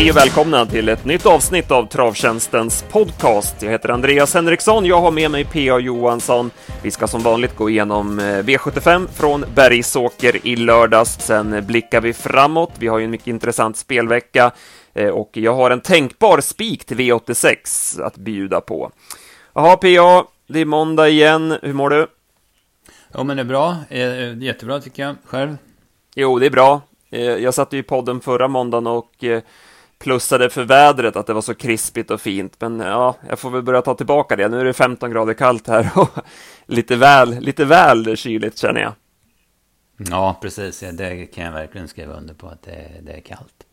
Hej och välkomna till ett nytt avsnitt av Travtjänstens podcast. Jag heter Andreas Henriksson, jag har med mig P.A. Johansson. Vi ska som vanligt gå igenom eh, V75 från Bergsåker i lördags. Sen blickar vi framåt. Vi har ju en mycket intressant spelvecka eh, och jag har en tänkbar spik till V86 att bjuda på. Jaha, P.A., det är måndag igen. Hur mår du? Ja, men det är bra. Eh, jättebra tycker jag. Själv? Jo, det är bra. Jag satt ju i podden förra måndagen och plussade för vädret, att det var så krispigt och fint. Men ja, jag får väl börja ta tillbaka det. Nu är det 15 grader kallt här och lite väl, lite väl kyligt känner jag. Ja, precis. Det kan jag verkligen skriva under på att det, det är kallt.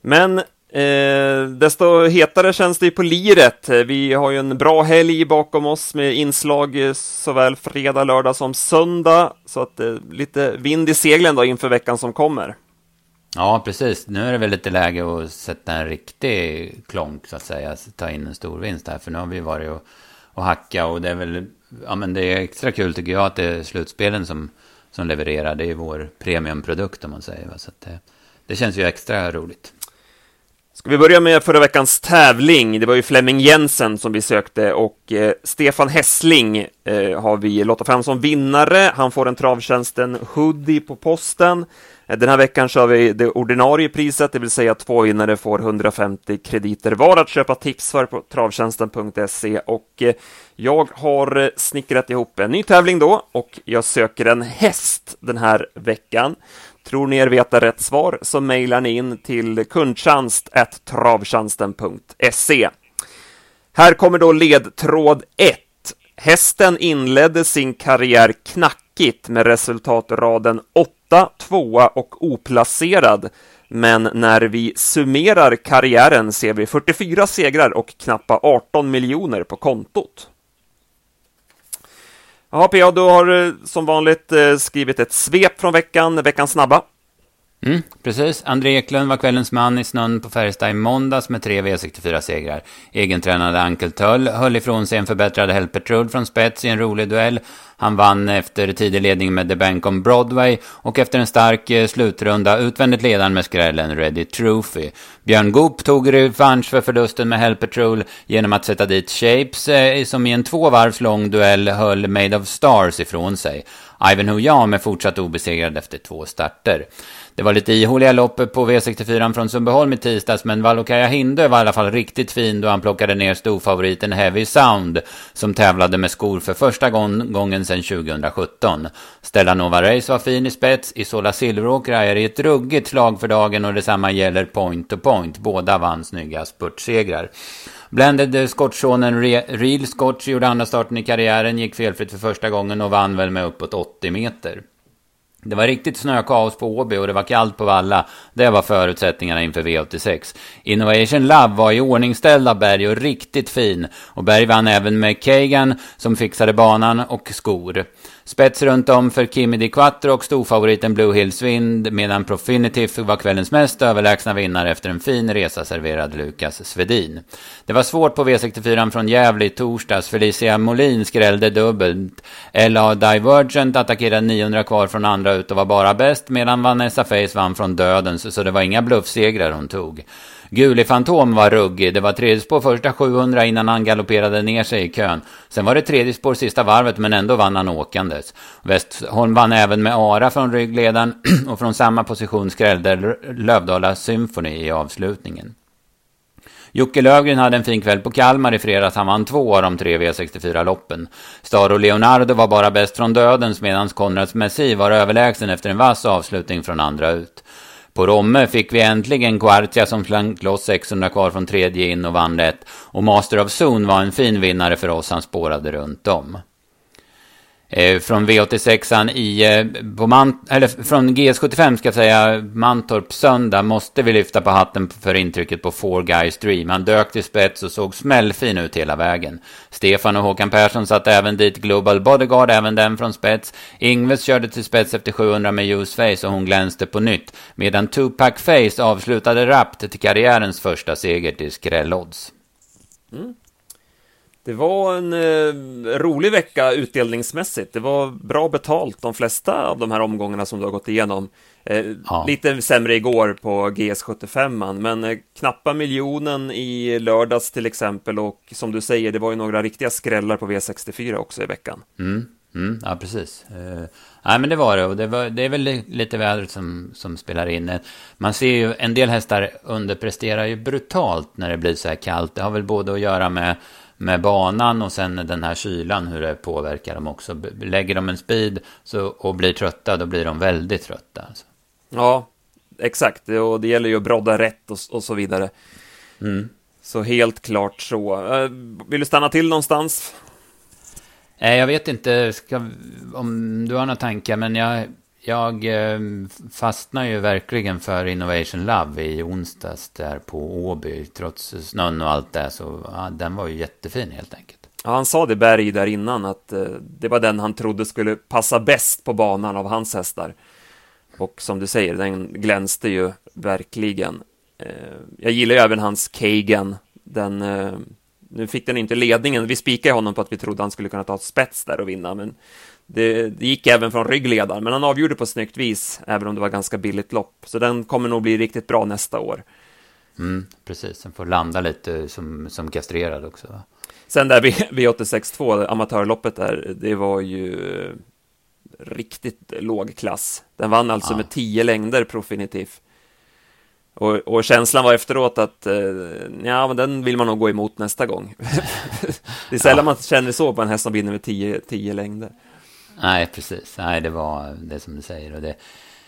Men eh, desto hetare känns det ju på liret. Vi har ju en bra helg bakom oss med inslag såväl fredag, lördag som söndag. Så att eh, lite vind i seglen då inför veckan som kommer. Ja, precis. Nu är det väl lite läge att sätta en riktig klonk, så att säga. Ta in en stor vinst här. För nu har vi varit och, och hacka och det är väl... Ja, men det är extra kul tycker jag att det är slutspelen som, som levererar. Det är ju vår premiumprodukt om man säger. Så att det, det känns ju extra roligt. Ska vi börja med förra veckans tävling? Det var ju Flemming Jensen som vi sökte och eh, Stefan Hessling eh, har vi lottat fram som vinnare. Han får en travtjänsten hoodie på posten. Eh, den här veckan kör vi det ordinarie priset, det vill säga att två vinnare får 150 krediter var att köpa tips för på travtjänsten.se och eh, jag har eh, snickrat ihop en ny tävling då och jag söker en häst den här veckan. Tror ni er veta rätt svar så mejlar ni in till kundtjänst.travtjänsten.se. Här kommer då ledtråd 1. Hästen inledde sin karriär knackigt med resultatraden 8, 2 och oplacerad. Men när vi summerar karriären ser vi 44 segrar och knappa 18 miljoner på kontot. Jaha, PA, du har som vanligt eh, skrivit ett svep från veckan, veckans snabba. Mm, precis. André Eklund var kvällens man i snön på Färjestad i måndags med tre V64-segrar. Egentränade Ankel Töll höll ifrån sig en förbättrad Helpertrud från spets i en rolig duell. Han vann efter tidig ledning med The Bank on Broadway och efter en stark eh, slutrunda utvändigt ledaren med skrällen Ready Trophy. Björn Goop tog revansch för förlusten med Helpertrul genom att sätta dit Shapes eh, som i en två varvs lång duell höll Made of Stars ifrån sig. Ivanhoe Jam är fortsatt obesegrad efter två starter. Det var lite ihåliga lopp på V64 från Sundbyholm i tisdags, men Valokaja Hindö var i alla fall riktigt fin då han plockade ner storfavoriten Heavy Sound, som tävlade med skor för första gången sedan 2017. Stella Nova Race var fin i spets, Isola Silveråkra är i ett ruggigt slag för dagen och detsamma gäller Point to Point. Båda vann snygga spurtsegrar. Blended skottsonen Real Scotch gjorde andra starten i karriären, gick felfritt för första gången och vann väl med uppåt 80 meter. Det var riktigt snökaos på Åby och det var kallt på Valla. Det var förutsättningarna inför V86. Innovation Love var i ordningställd av Berg och riktigt fin. Och Berg vann även med Kagan som fixade banan och skor. Spets runt om för Kimi Di Quattro och storfavoriten Blue Hills Wind medan Profinitiv var kvällens mest överlägsna vinnare efter en fin resa serverad Lukas Svedin. Det var svårt på V64 från Gävle i torsdags. Felicia Molin skrällde dubbelt. LA Divergent attackerade 900 kvar från andra ut och var bara bäst medan Vanessa Face vann från dödens så det var inga bluffsegrar hon tog. Guli Fantom var ruggig. Det var tredje spår första 700 innan han galopperade ner sig i kön. Sen var det tredje spår sista varvet men ändå vann han åkandes. Westholm vann även med Ara från ryggledaren och från samma position skrällde Lövdala Symphony i avslutningen. Jocke Lövgren hade en fin kväll på Kalmar i fredags. Han vann två av de tre V64-loppen. Staro Leonardo var bara bäst från dödens medan Konrads Messi var överlägsen efter en vass avslutning från andra ut. På Romme fick vi äntligen Quartia som slank loss 600 kvar från tredje in och vann rätt. Och Master of Zone var en fin vinnare för oss, han spårade runt om. Eh, från V86an i, eh, på Man, eller från GS75 ska jag säga, Mantorp söndag måste vi lyfta på hatten för intrycket på Four Guys Dream. Han dök till spets och såg smällfin ut hela vägen. Stefan och Håkan Persson satte även dit Global Bodyguard, även den från spets. Ingves körde till spets efter 700 med Use Face och hon glänste på nytt. Medan Tupac Face avslutade rappt till karriärens första seger till skrällodds. Mm. Det var en eh, rolig vecka utdelningsmässigt. Det var bra betalt de flesta av de här omgångarna som du har gått igenom. Eh, ja. Lite sämre igår på GS75, men eh, knappa miljonen i lördags till exempel och som du säger, det var ju några riktiga skrällar på V64 också i veckan. Mm, mm, ja, precis. Nej, men det var det och det, var, det är väl lite vädret som, som spelar in. Man ser ju en del hästar underpresterar ju brutalt när det blir så här kallt. Det har väl både att göra med med banan och sen den här kylan, hur det påverkar dem också. Lägger de en speed så, och blir trötta, då blir de väldigt trötta. Alltså. Ja, exakt. Och det gäller ju att brodda rätt och, och så vidare. Mm. Så helt klart så. Eh, vill du stanna till någonstans? Nej, jag vet inte ska, om du har några tankar, men jag, jag eh, fastnar ju verkligen för Innovation Love i onsdags där på Åby. Trots snön och allt det, så ja, den var ju jättefin helt enkelt. Ja, han sa det Berg där innan, att eh, det var den han trodde skulle passa bäst på banan av hans hästar. Och som du säger, den glänste ju verkligen. Eh, jag gillar ju även hans Kagan. Den, eh, nu fick den inte ledningen. Vi spikade honom på att vi trodde han skulle kunna ta spets där och vinna, men det, det gick även från ryggledaren. Men han avgjorde på snyggt vis, även om det var ganska billigt lopp. Så den kommer nog bli riktigt bra nästa år. Mm, precis, den får landa lite som, som kastrerad också. Va? Sen där V862, amatörloppet där, det var ju riktigt låg klass. Den vann alltså ja. med tio längder Profinitiv. Och, och, känslan var efteråt att eh, ja, men den vill man nog gå emot nästa gång. det är sällan ja. man känner så på en häst som vinner med tio, tio längder. Nej, precis. Nej, det var det som du säger. Och det,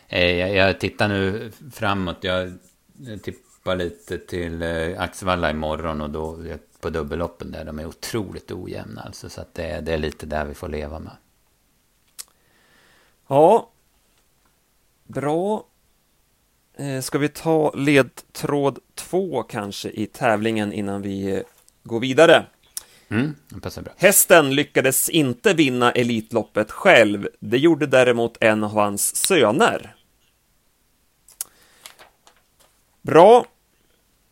eh, jag, jag tittar nu framåt. Jag, jag tippar lite till eh, Axevalla imorgon och då på dubbelloppen där. De är otroligt ojämna alltså. Så att det, det är lite där vi får leva med. Ja, bra. Eh, ska vi ta ledtråd två kanske i tävlingen innan vi eh, går vidare? Mm. Hästen lyckades inte vinna Elitloppet själv. Det gjorde däremot en av hans söner. Bra.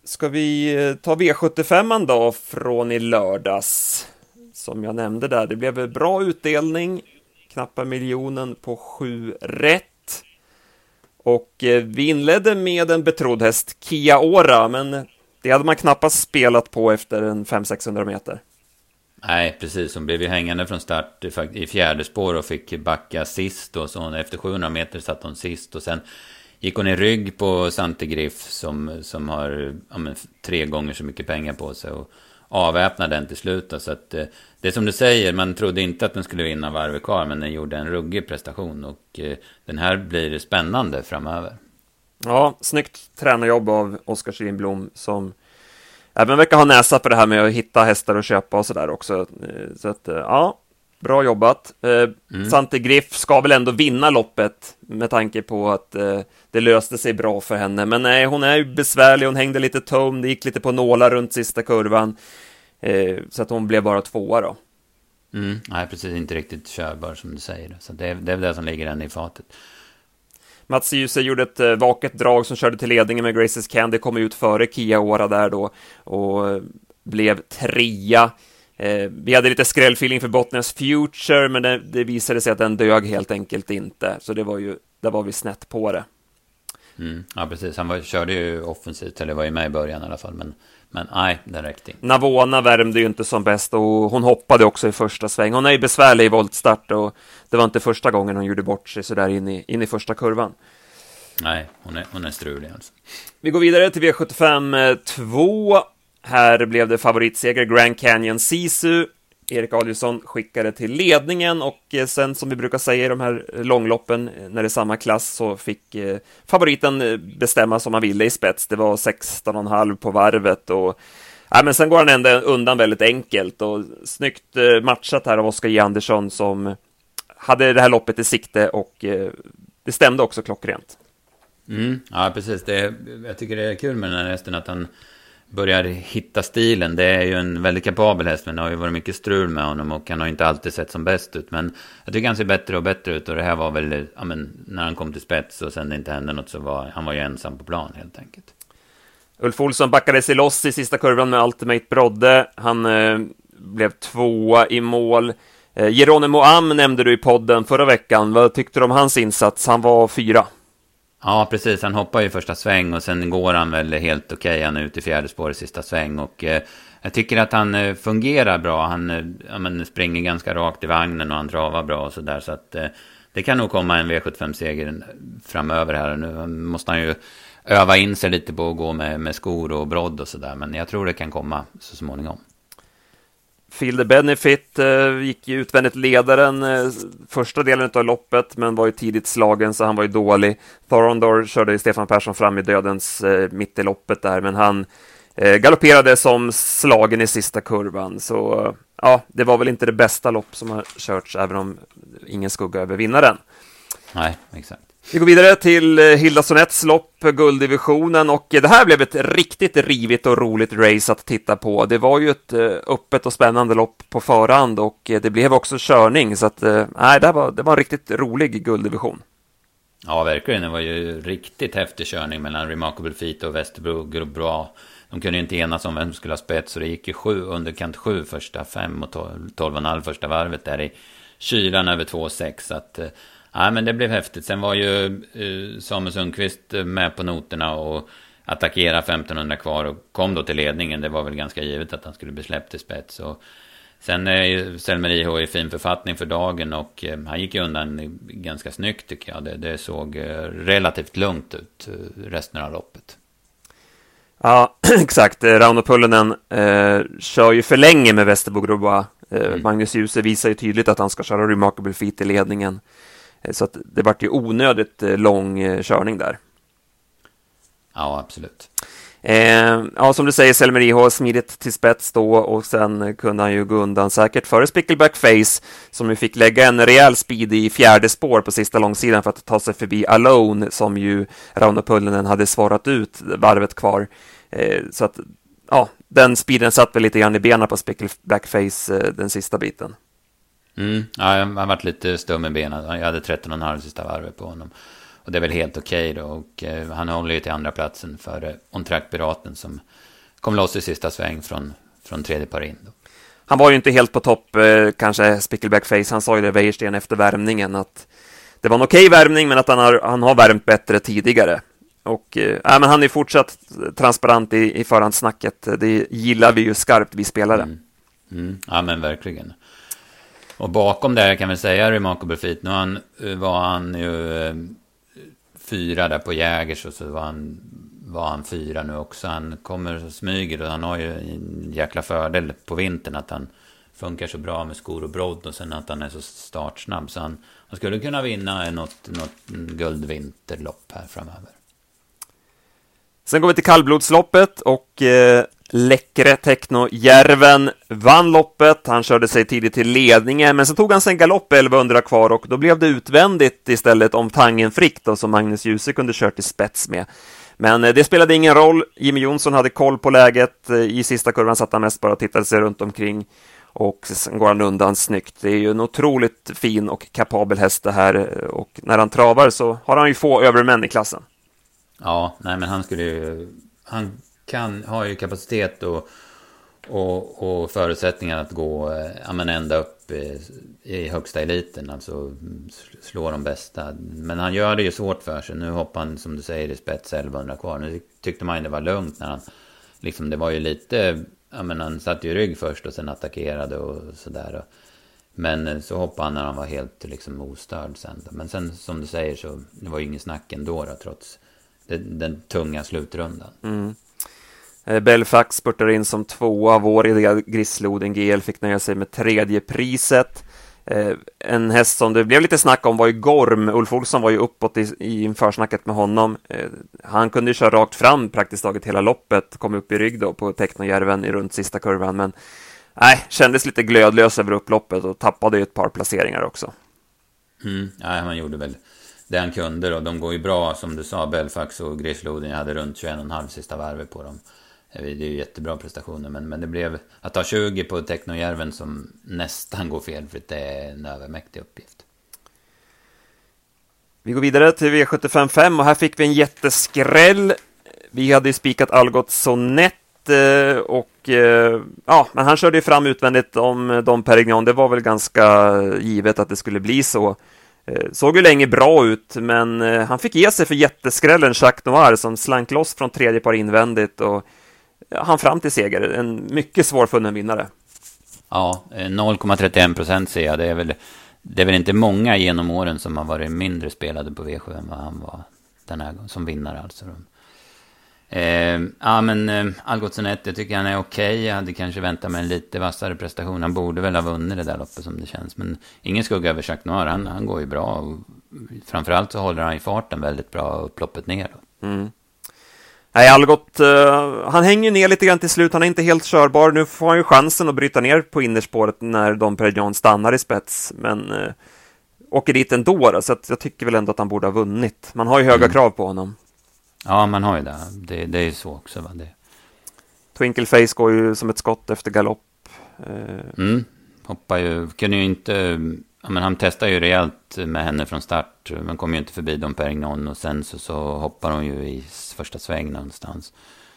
Ska vi eh, ta V75 då från i lördags? Som jag nämnde där, det blev bra utdelning knappa miljonen på sju rätt. Och eh, vi inledde med en betrodd häst, Kia Ora, men det hade man knappast spelat på efter en 500-600 meter. Nej, precis. Hon blev ju hängande från start i fjärde spår och fick backa sist. Och så efter 700 meter satt hon sist. Och sen gick hon i rygg på Santigriff som, som har ja, men, tre gånger så mycket pengar på sig. Och avväpnade den till slut. Då, så att, eh, det är som du säger, man trodde inte att den skulle vinna varvet kvar, men den gjorde en ruggig prestation. Och eh, den här blir spännande framöver. Ja, snyggt tränarjobb av Oskar Kinblom som även verkar ha näsa på det här med att hitta hästar och köpa och sådär också. Eh, så att, eh, ja, bra jobbat. Mm. Sante Griff ska väl ändå vinna loppet med tanke på att det löste sig bra för henne. Men nej, hon är ju besvärlig, hon hängde lite tom, det gick lite på nålar runt sista kurvan. Eh, så att hon blev bara tvåa då. Mm, nej, precis. Inte riktigt körbar som du säger. Så det är, det är väl det som ligger henne i fatet. Mats Djuse gjorde ett eh, vaket drag som körde till ledningen med Graces Candy, kom ut före Kia Ora där då och eh, blev trea. Eh, vi hade lite skrällfeeling för Bottners Future, men det, det, visade sig att den dög helt enkelt inte, så det var ju, där var vi snett på det. Mm, ja, precis. Han var, körde ju offensivt, eller var ju med i början i alla fall, men men nej, det räckte inte. Navona värmde ju inte som bäst och hon hoppade också i första sväng. Hon är ju besvärlig i voltstart och det var inte första gången hon gjorde bort sig sådär in i, in i första kurvan. Nej, hon är, hon är strulig alltså. Vi går vidare till V75 2. Här blev det favoritseger Grand Canyon Sisu Erik Adielsson skickade till ledningen och eh, sen som vi brukar säga i de här långloppen eh, när det är samma klass så fick eh, favoriten bestämma som han ville i spets. Det var 16,5 på varvet och ja, men sen går han ändå undan väldigt enkelt och snyggt matchat här av Oskar J. Andersson som hade det här loppet i sikte och det stämde också klockrent. Mm, ja, precis. Det, jag tycker det är kul med den här hästen att han börjar hitta stilen. Det är ju en väldigt kapabel häst, men det har ju varit mycket strul med honom och han har inte alltid sett som bäst ut. Men jag tycker han ser bättre och bättre ut och det här var väl, ja men, när han kom till spets och sen det inte hände något så var han var ju ensam på plan helt enkelt. Ulf Olsson backade sig loss i sista kurvan med Ultimate Brodde. Han eh, blev tvåa i mål. Eh, Geronimo Am nämnde du i podden förra veckan. Vad tyckte du om hans insats? Han var fyra. Ja, precis. Han hoppar ju första sväng och sen går han väl helt okej. Okay. Han är ute i fjärde spår i sista sväng. Och eh, jag tycker att han eh, fungerar bra. Han eh, ja, men, springer ganska rakt i vagnen och han travar bra och sådär. Så att eh, det kan nog komma en V75-seger framöver här. Nu måste han ju öva in sig lite på att gå med, med skor och brodd och sådär. Men jag tror det kan komma så småningom. Feel the Benefit eh, gick ju utvändigt ledaren eh, första delen av loppet, men var ju tidigt slagen så han var ju dålig. Thorondor körde Stefan Persson fram i dödens eh, mitt i loppet där, men han eh, galopperade som slagen i sista kurvan. Så ja, det var väl inte det bästa lopp som har körts, även om ingen skugga över vinnaren. Nej, exakt. Vi går vidare till eh, Hilda Sonets lopp, gulddivisionen, och eh, det här blev ett riktigt rivigt och roligt race att titta på. Det var ju ett eh, öppet och spännande lopp på förhand och det blev också körning, så att nej, det, var, det var en riktigt rolig gulddivision. Ja, verkligen. Det var ju riktigt häftig körning mellan Remarkable Feet och Västerbro bra. De kunde ju inte enas om vem som skulle ha spets, så det gick ju sju, underkant sju första fem och tolv, tolv och en halv första varvet där i kylan över 2,6. Så att Ja, men det blev häftigt. Sen var ju eh, Samuel Sundqvist eh, med på noterna och attackerade 1500 kvar och kom då till ledningen. Det var väl ganska givet att han skulle bli släppt i spets. Och sen är ju Selmer IH i fin författning för dagen och eh, han gick ju undan ganska snyggt tycker jag. Det, det såg relativt lugnt ut resten av loppet. Ja, exakt. Rauno Pullinen eh, kör ju för länge med Västerbo Grobois. Eh, mm. Magnus Djuse visar ju tydligt att han ska köra Remarkable Feet i ledningen. Eh, så att det vart ju onödigt eh, lång eh, körning där. Ja, absolut. Eh, ja, som du säger, Selmer IH smidigt till spets då och sen kunde han ju gå undan säkert före Spickleback Face som ju fick lägga en rejäl speed i fjärde spår på sista långsidan för att ta sig förbi Alone som ju Rauno Pullinen hade svarat ut varvet kvar. Eh, så att ja, den speeden satt väl lite grann i benen på Spickleback Face eh, den sista biten. Mm, ja, jag har varit lite stum i benen. Jag hade 13,5 sista varvet på honom. Och det är väl helt okej okay då. Och eh, han håller ju till andra platsen för eh, On-Track-piraten som kom loss i sista sväng från, från tredje par in. Då. Han var ju inte helt på topp, eh, kanske Spickleback Face. Han sa ju det, Wäjersten, efter värmningen att det var en okej okay värmning, men att han har, han har värmt bättre tidigare. Och äh, men han är fortsatt transparent i, i förhandssnacket. Det gillar vi ju skarpt, vi spelare. Mm. Mm. Ja, men verkligen. Och bakom där kan vi säga Remarkable Feet. Nu han, eh, var han ju eh, fyra där på Jägers och så var han, var han fyra nu också. Han kommer och smyger och han har ju en jäkla fördel på vintern att han funkar så bra med skor och brodd och sen att han är så startsnabb. Så han, han skulle kunna vinna något, något guldvinterlopp här framöver. Sen går vi till kallblodsloppet och eh, läckre Techno-järven vann loppet. Han körde sig tidigt till ledningen, men så tog han sig en galopp 1100 kvar och då blev det utvändigt istället om Tangen Frick då, som Magnus Djuse kunde kört i spets med. Men eh, det spelade ingen roll. Jimmy Jonsson hade koll på läget. Eh, I sista kurvan satt han mest bara och tittade sig runt omkring och sen går han undan snyggt. Det är ju en otroligt fin och kapabel häst det här eh, och när han travar så har han ju få övermän i klassen. Ja, nej men han skulle ju... Han kan, har ju kapacitet och, och, och förutsättningar att gå eh, ja, men ända upp i, i högsta eliten. Alltså slå de bästa. Men han gör det ju svårt för sig. Nu hoppar han som du säger i spets 1100 kvar. Nu tyckte man ju det var lugnt när han... Liksom det var ju lite... Ja men han satt ju rygg först och sen attackerade och sådär. Men eh, så hoppade han när han var helt liksom ostörd sen. Men sen som du säger så det var ju ingen snack ändå då, trots den, den tunga slutrundan. Mm. Eh, Belfax spurtade in som tvåa, vår idé Grissloden GL fick nöja sig med tredje priset. Eh, en häst som det blev lite snack om var ju Gorm. Ulf Olsson var ju uppåt i, i försnacket med honom. Eh, han kunde ju köra rakt fram praktiskt taget hela loppet, kom upp i rygg då på Technojärven i runt sista kurvan, men nej, kändes lite glödlös över upploppet och tappade ju ett par placeringar också. Mm, nej, han gjorde väl det han kunde då, de går ju bra som du sa, Belfax och Grissloden, Jag hade runt 21,5 sista varvet på dem. Det är ju jättebra prestationer men, men det blev att ta 20 på Technojärven som nästan går fel för det är en övermäktig uppgift. Vi går vidare till V755 och här fick vi en jätteskräll. Vi hade ju spikat Algot Sonett eh, och eh, ja, men han körde ju fram utvändigt om eh, Dom Perignon. Det var väl ganska givet att det skulle bli så. Såg ju länge bra ut, men han fick ge sig för jätteskrällen Jacques Noir som slank loss från tredje par invändigt och han fram till seger. En mycket svårfunnen vinnare. Ja, 0,31 procent ser jag. Det är, väl, det är väl inte många genom åren som har varit mindre spelade på V7 än vad han var den här som vinnare alltså. Eh, ja men eh, Algotsson 1, jag tycker han är okej. Okay. Jag hade kanske väntat mig en lite vassare prestation. Han borde väl ha vunnit det där loppet som det känns. Men ingen skugga över Jacques Noir. Han, han går ju bra. Och framförallt så håller han i farten väldigt bra upploppet ner. Mm. Nej, Algot, uh, han hänger ner lite grann till slut. Han är inte helt körbar. Nu får han ju chansen att bryta ner på innerspåret när Dom Perignon stannar i spets. Men uh, åker dit ändå. Då, så att jag tycker väl ändå att han borde ha vunnit. Man har ju höga mm. krav på honom. Ja, man har ju det. Det, det är ju så också. Va? Det... Twinkle Face går ju som ett skott efter galopp. Uh... Mm, hoppar ju, kunde ju inte... Ja, men han testar ju rejält med henne från start. Men kommer ju inte förbi Dom Perignon och sen så, så hoppar hon ju i första sväng någonstans.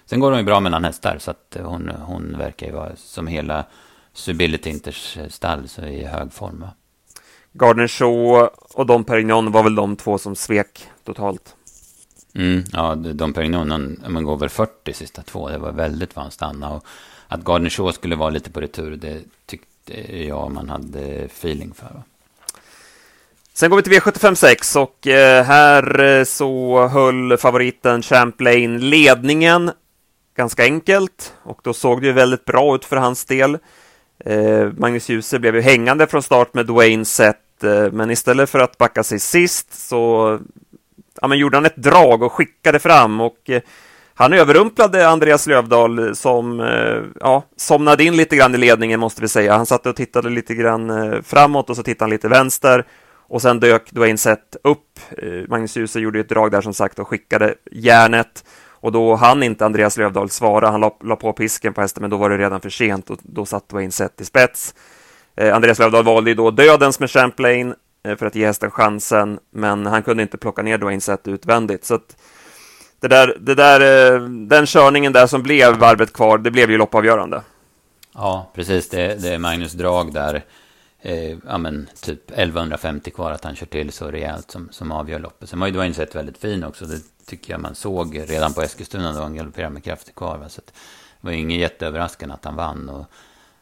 Sen går hon ju bra mellan hästar så att hon, hon verkar ju vara som hela Subility Inters stall så i hög form. Va? Gardner Shaw och Dom Perignon var väl de två som svek totalt. Mm, ja, Dom Perignon, han, man går väl 40 sista två. Det var väldigt vad han stannade. Och att Gardner Shaw skulle vara lite på retur, det tyckte jag man hade feeling för. Va? Sen går vi till V75 6 och eh, här eh, så höll favoriten Champlain ledningen ganska enkelt och då såg det ju väldigt bra ut för hans del. Eh, Magnus Djuse blev ju hängande från start med Dwayne Sett men istället för att backa sig sist så ja, men gjorde han ett drag och skickade fram och han överrumplade Andreas Lövdahl som ja, somnade in lite grann i ledningen måste vi säga. Han satt och tittade lite grann framåt och så tittade han lite vänster och sen dök Dwayne Sett upp. Eh, Magnus Djuse gjorde ett drag där som sagt och skickade järnet. Och då hann inte Andreas Lövdahl svara. Han la, la på pisken på hästen, men då var det redan för sent och då satt Dwayne Sett i spets. Eh, Andreas Lövdahl valde då dödens med Champlain eh, för att ge hästen chansen, men han kunde inte plocka ner Dwayne Sett utvändigt. Så att det där, det där, eh, den körningen där som blev varvet kvar, det blev ju loppavgörande. Ja, precis. Det, det är Magnus drag där eh, ja, men, typ 1150 kvar att han kör till så rejält som, som avgör loppet. Sen var ju Dwayne sett väldigt fin också. Det tycker jag man såg redan på Eskilstuna då han galopperade med krafter kvar. Va? Så det var ju inget jätteöverraskande att han vann. Och,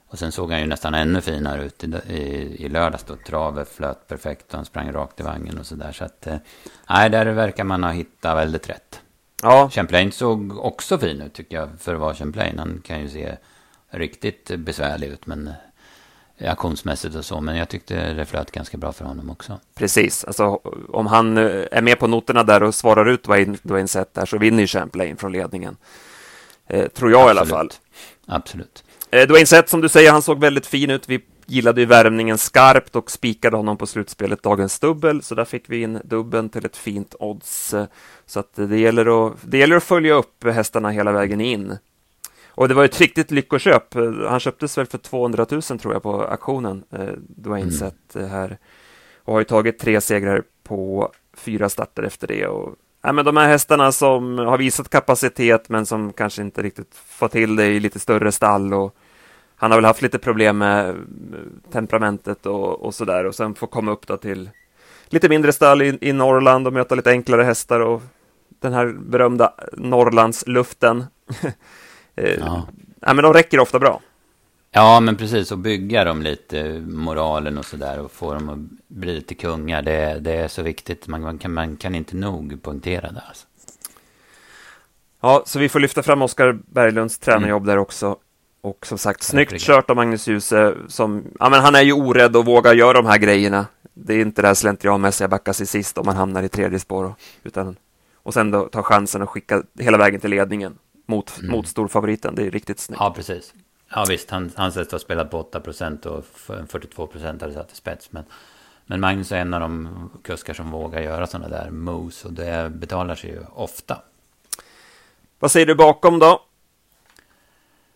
och sen såg han ju nästan ännu finare ut i, i, i lördags då. Travet flöt perfekt och han sprang rakt i vagnen och sådär. Så att, eh, nej, där verkar man ha hittat väldigt rätt. Ja. Champlain såg också fin ut tycker jag för att vara Champlain. Han kan ju se riktigt besvärlig ut men aktionsmässigt och så, men jag tyckte det flöt ganska bra för honom också. Precis, alltså om han eh, är med på noterna där och svarar ut Dwayne, Sett där så vinner ju Champlain från ledningen. Eh, tror jag Absolut. i alla fall. Absolut. Eh, Dwayne Sett, som du säger, han såg väldigt fin ut. Vi gillade ju värmningen skarpt och spikade honom på slutspelet dagens dubbel, så där fick vi in dubben till ett fint odds. Så att det gäller att, det gäller att följa upp hästarna hela vägen in. Och det var ett riktigt lyckoköp. Han köptes väl för 200 000 tror jag på auktionen, eh, Dwayne mm. Sett eh, här. Och har ju tagit tre segrar på fyra starter efter det. Och, ja, men de här hästarna som har visat kapacitet men som kanske inte riktigt får till det i lite större stall. Och han har väl haft lite problem med temperamentet och, och sådär och sen få komma upp då till lite mindre stall i, i Norrland och möta lite enklare hästar och den här berömda Norrlandsluften. Eh, ja. ja. men de räcker ofta bra. Ja, men precis. Och bygga dem lite, moralen och sådär. Och få dem att bli lite kungar. Det, det är så viktigt. Man, man, kan, man kan inte nog poängtera det. Alltså. Ja, så vi får lyfta fram Oskar Berglunds tränarjobb mm. där också. Och som sagt, snyggt kört av Magnus Djuse. Som, ja, men han är ju orädd och vågar göra de här grejerna. Det är inte det här slentrianmässiga backa sig sist om man hamnar i tredje spår. Utan, och sen då ta chansen och skicka hela vägen till ledningen mot, mm. mot storfavoriten. Det är riktigt snyggt. Ja, precis. Ja, visst. Han, han sätt har spelat på 8 procent och 42 procent hade satt i spets. Men, men Magnus är en av de kuskar som vågar göra sådana där moves och det betalar sig ju ofta. Vad säger du bakom då?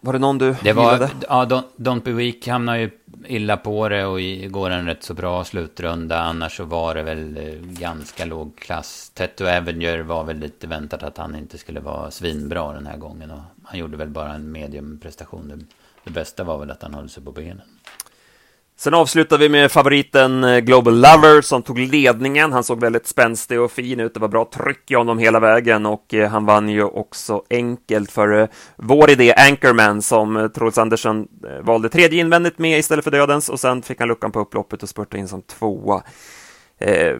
Var det någon du det var, gillade? Ja, Don't, Don't Be Weak hamnar ju illa på det och går en rätt så bra slutrunda. Annars så var det väl eh, ganska låg klass. Tetto Avenger var väl lite väntat att han inte skulle vara svinbra den här gången. Och han gjorde väl bara en mediumprestation. Det, det bästa var väl att han höll sig på benen. Sen avslutar vi med favoriten eh, Global Lover som tog ledningen. Han såg väldigt spänstig och fin ut. Det var bra tryck i honom hela vägen och eh, han vann ju också enkelt för eh, vår idé Anchorman som Troels Andersson valde tredje invändigt med istället för dödens och sen fick han luckan på upploppet och spurtade in som tvåa. Eh,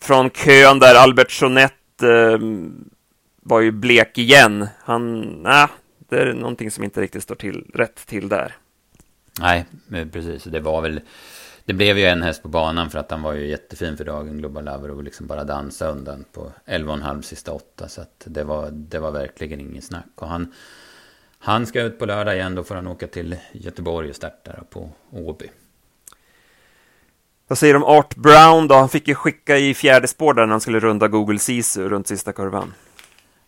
från kön där Albert Jeanette eh, var ju blek igen. Han, nej, det är någonting som inte riktigt står till rätt till där. Nej, precis. Det var väl... Det blev ju en häst på banan för att han var ju jättefin för dagen, Global Lover, och liksom bara dansa undan på 11,5 sista åtta. Så att det var, det var verkligen ingen snack. Och han, han ska ut på lördag igen, då får han åka till Göteborg och starta på Åby. Vad säger du om Art Brown då? Han fick ju skicka i fjärde spår där när han skulle runda Google Sisu runt sista kurvan.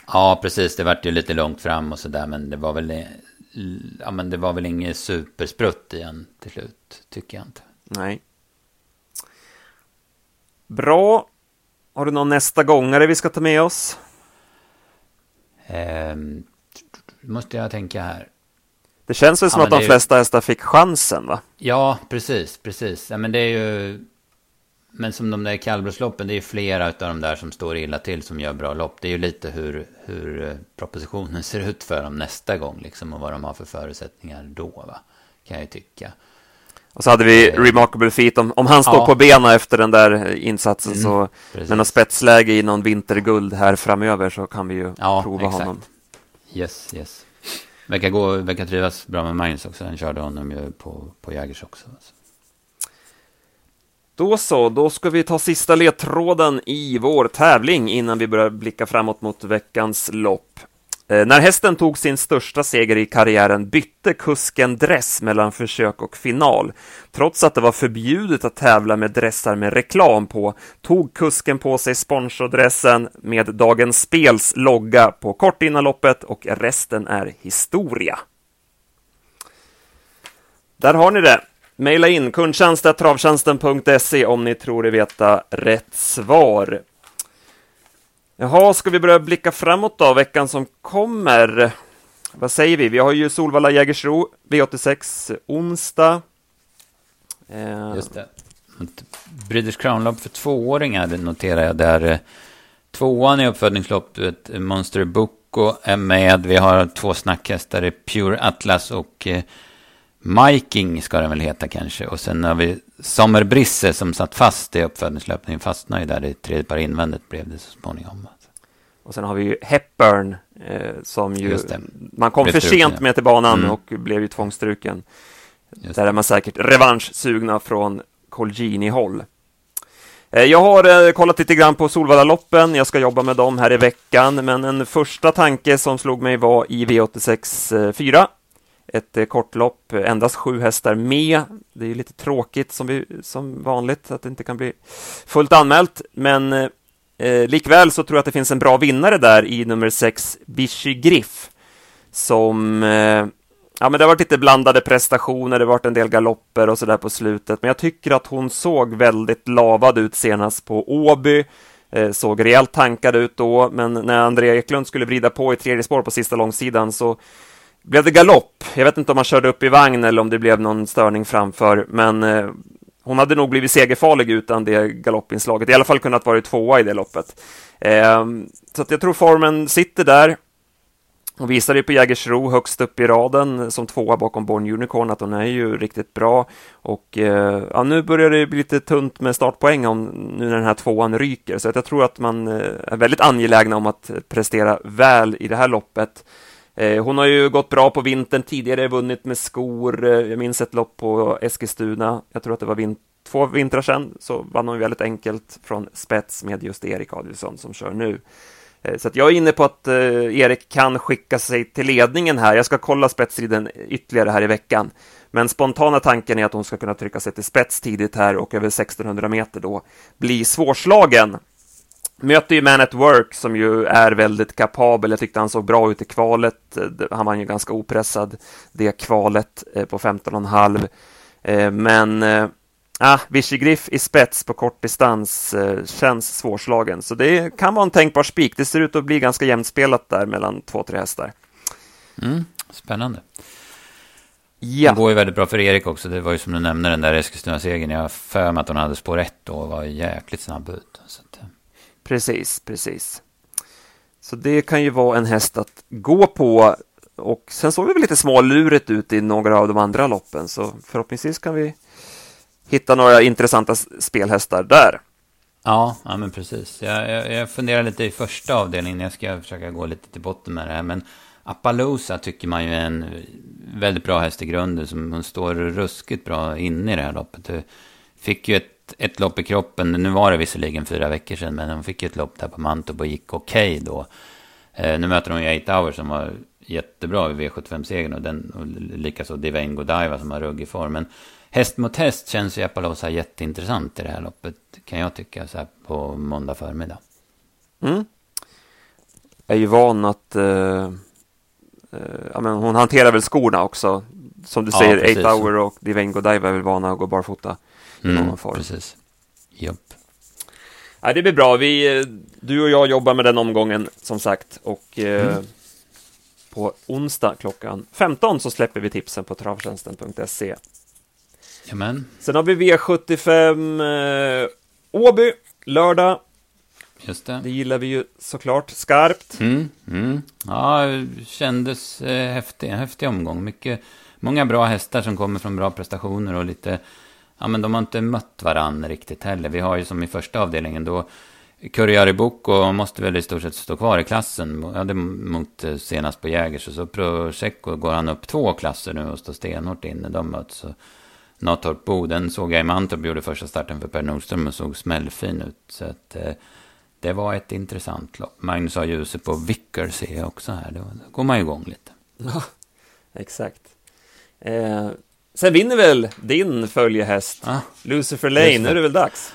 Ja, precis. Det vart ju lite långt fram och sådär, men det var väl ja, men det var väl inget supersprutt igen till slut, tycker jag inte. Nej. Bra. Har du någon nästa gångare vi ska ta med oss? Eh, måste jag tänka här. Det känns väl som ja, att de flesta ju... hästar fick chansen, va? Ja, precis, precis. Ja, men det är ju men som de där kallblodsloppen, det är flera av de där som står illa till som gör bra lopp. Det är ju lite hur, hur eh, propositionen ser ut för dem nästa gång liksom och vad de har för förutsättningar då, va? Kan jag ju tycka. Och så hade vi eh, Remarkable Feet, om, om han står ja. på benen efter den där insatsen mm, så precis. med något spetsläge i någon vinterguld här framöver så kan vi ju ja, prova exakt. honom. Yes, yes. Verkar, gå, verkar trivas bra med Magnus också. Han körde honom ju på, på Jägers också. Alltså. Då så, då ska vi ta sista ledtråden i vår tävling innan vi börjar blicka framåt mot veckans lopp. Eh, när hästen tog sin största seger i karriären bytte kusken dress mellan försök och final. Trots att det var förbjudet att tävla med dressar med reklam på tog kusken på sig sponsordressen med Dagens Spels logga på kort innan loppet och resten är historia. Där har ni det. Maila in kundtjänst.travtjänsten.se om ni tror er veta rätt svar. Jaha, ska vi börja blicka framåt då, veckan som kommer? Vad säger vi? Vi har ju Solvalla Jägersro, V86 onsdag. Eh... Just det. British Crown-lopp för tvååringar noterar jag där. Tvåan i uppfödningsloppet, Monster Boko är med. Vi har två snackhästar i Pure Atlas och eh, Miking ska den väl heta kanske. Och sen har vi Sommerbrisse som satt fast i uppfödningslöpningen. Fastnade ju där i tredje par invändet blev det så småningom. Och sen har vi ju Hepburn eh, som ju man kom för sent med till banan mm. och blev ju tvångstruken. Där är man säkert revanschsugna från Colgini-håll. Eh, jag har eh, kollat lite grann på Solvalla-loppen, jag ska jobba med dem här i veckan, men en första tanke som slog mig var i V86 4 ett eh, kortlopp, eh, endast sju hästar med. Det är lite tråkigt som, vi, som vanligt att det inte kan bli fullt anmält, men eh, eh, likväl så tror jag att det finns en bra vinnare där i nummer sex, Vichy Griff, som eh, Ja, men det har varit lite blandade prestationer, det har varit en del galopper och sådär på slutet, men jag tycker att hon såg väldigt lavad ut senast på Åby, eh, såg rejält tankad ut då, men när Andrea Eklund skulle vrida på i tredje spår på sista långsidan så blev det galopp. Jag vet inte om han körde upp i vagn eller om det blev någon störning framför, men eh, hon hade nog blivit segerfarlig utan det galoppinslaget. I alla fall kunnat vara tvåa i det loppet. Eh, så jag tror formen sitter där. Hon visade ju på Jägersro högst upp i raden som tvåa bakom Born Unicorn att hon är ju riktigt bra. Och eh, ja, nu börjar det bli lite tunt med startpoäng om nu när den här tvåan ryker. Så att jag tror att man eh, är väldigt angelägna om att prestera väl i det här loppet. Eh, hon har ju gått bra på vintern tidigare, vunnit med skor. Eh, jag minns ett lopp på Eskilstuna. Jag tror att det var vin två vintrar sedan, så vann hon väldigt enkelt från spets med just Erik Adielsson som kör nu. Eh, så jag är inne på att Erik kan skicka sig till ledningen här. Jag ska kolla spetsriden ytterligare här i veckan. Men spontana tanken är att hon ska kunna trycka sig till spets tidigt här och över 1600 meter då bli svårslagen möter ju Man at Work som ju är väldigt kapabel. Jag tyckte han såg bra ut i kvalet. Han var ju ganska opressad det kvalet på 15,5. Men Ah, Vichy Griff i spets på kortdistans eh, känns svårslagen, så det kan vara en tänkbar spik. Det ser ut att bli ganska jämnt spelat där mellan två, tre hästar. Mm, spännande. Ja. Det går ju väldigt bra för Erik också. Det var ju som du nämnde den där Eskilstuna-segern. Jag har för mig att hon hade spår ett då och var jäkligt snabb ut. Att... Precis, precis. Så det kan ju vara en häst att gå på. Och sen såg det väl lite smålurigt ut i några av de andra loppen, så förhoppningsvis kan vi hitta några intressanta spelhästar där. Ja, ja men precis. Jag, jag, jag funderar lite i första avdelningen. Jag ska försöka gå lite till botten med det här. Men Appaloosa tycker man ju är en väldigt bra häst i grunden. Som hon står ruskigt bra inne i det här loppet. Du fick ju ett, ett lopp i kroppen. Nu var det visserligen fyra veckor sedan. Men hon fick ett lopp där på Mantorp och gick okej okay då. Eh, nu möter hon ju 8 Hour som var jättebra vid V75-segern. Och, den, och likaså Divine Godiva som har ruggig form. Men häst mot häst känns ju Appaloosa jätteintressant i det här loppet. Kan jag tycka så här på måndag förmiddag. Mm. Jag är ju van att uh, uh, ja, men hon hanterar väl skorna också. Som du säger, ja, 8 hour och Divine Godiva är väl vana att gå barfota i mm, någon form. Precis. Japp. Ja, det blir bra. Vi, du och jag jobbar med den omgången som sagt. Och mm. eh, på onsdag klockan 15 så släpper vi tipsen på travtjänsten.se. Jamen. Sen har vi V75 eh, Åby, lördag. Just det. Det gillar vi ju såklart skarpt. Mm, mm. Ja, kändes eh, häftig, en häftig omgång. Mycket, många bra hästar som kommer från bra prestationer och lite... Ja, men de har inte mött varandra riktigt heller. Vi har ju som i första avdelningen då Kurjari Boko måste väl i stort sett stå kvar i klassen. Ja, det mot eh, senast på Jägers. Och så Prosecco går han upp två klasser nu och står stenhårt inne. De möts. Så Natorp Boden såg jag i Mantorp gjorde första starten för Per Nordström och såg smällfin ut. Så att, eh, det var ett intressant lopp. Magnus har ljuset på Vickers ser jag också här. Då, då går man igång lite. Ja, exakt. Eh, sen vinner väl din följehäst, ah, Lucifer Lane. Nu är det väl dags?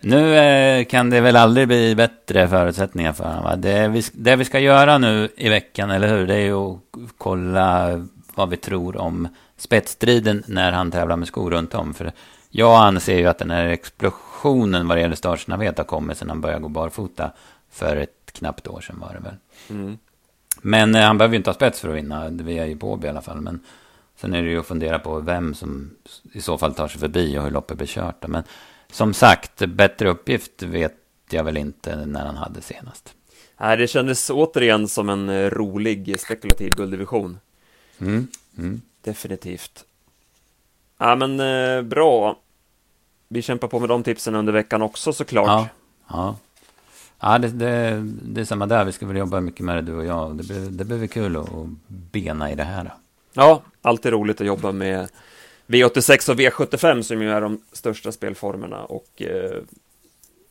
Nu eh, kan det väl aldrig bli bättre förutsättningar för honom. Det vi, det vi ska göra nu i veckan, eller hur? Det är ju att kolla vad vi tror om spetsstriden när han tävlar med skor runt om. För jag anser ju att den här explosionen vad det gäller startsnabbhet har kommit sedan han började gå barfota för ett knappt år sedan var det väl. Mm. Men eh, han behöver ju inte ha spets för att vinna, det är ju på i alla fall. Men sen är det ju att fundera på vem som i så fall tar sig förbi och hur loppet blir kört. Men som sagt, bättre uppgift vet jag väl inte när han hade senast. Nej, det kändes återigen som en eh, rolig spekulativ gulddivision. Mm. Mm. Definitivt. Ja, men eh, bra. Vi kämpar på med de tipsen under veckan också såklart. Ja, ja. ja det, det, det är samma där. Vi ska väl jobba mycket med det du och jag. Det, blir, det blir väl kul att, att bena i det här. Då. Ja, alltid roligt att jobba med V86 och V75 som ju är de största spelformerna. Och eh,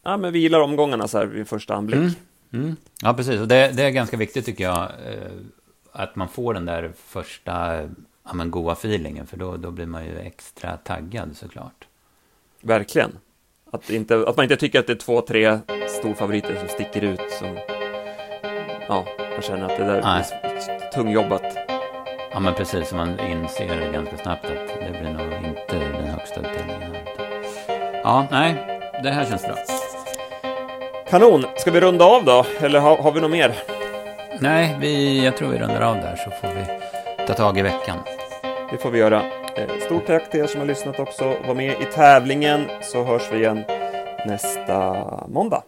ja, men vi gillar omgångarna så här vid första anblick. Mm. Mm. Ja, precis. Och det, det, är ganska viktigt tycker jag. Eh, att man får den där första ja, men goa feelingen. För då, då blir man ju extra taggad såklart. Verkligen. Att, inte, att man inte tycker att det är två, tre storfavoriter som sticker ut. Som, ja, man känner att det där Nej. är tungjobbat. Ja, men precis. Man inser ganska snabbt att det blir nog inte den högsta utdelningen. Ja, nej, det här känns bra. Kanon! Ska vi runda av då? Eller har, har vi något mer? Nej, vi, jag tror vi rundar av där så får vi ta tag i veckan. Det får vi göra. Eh, stort tack till er som har lyssnat också. Var med i tävlingen så hörs vi igen nästa måndag.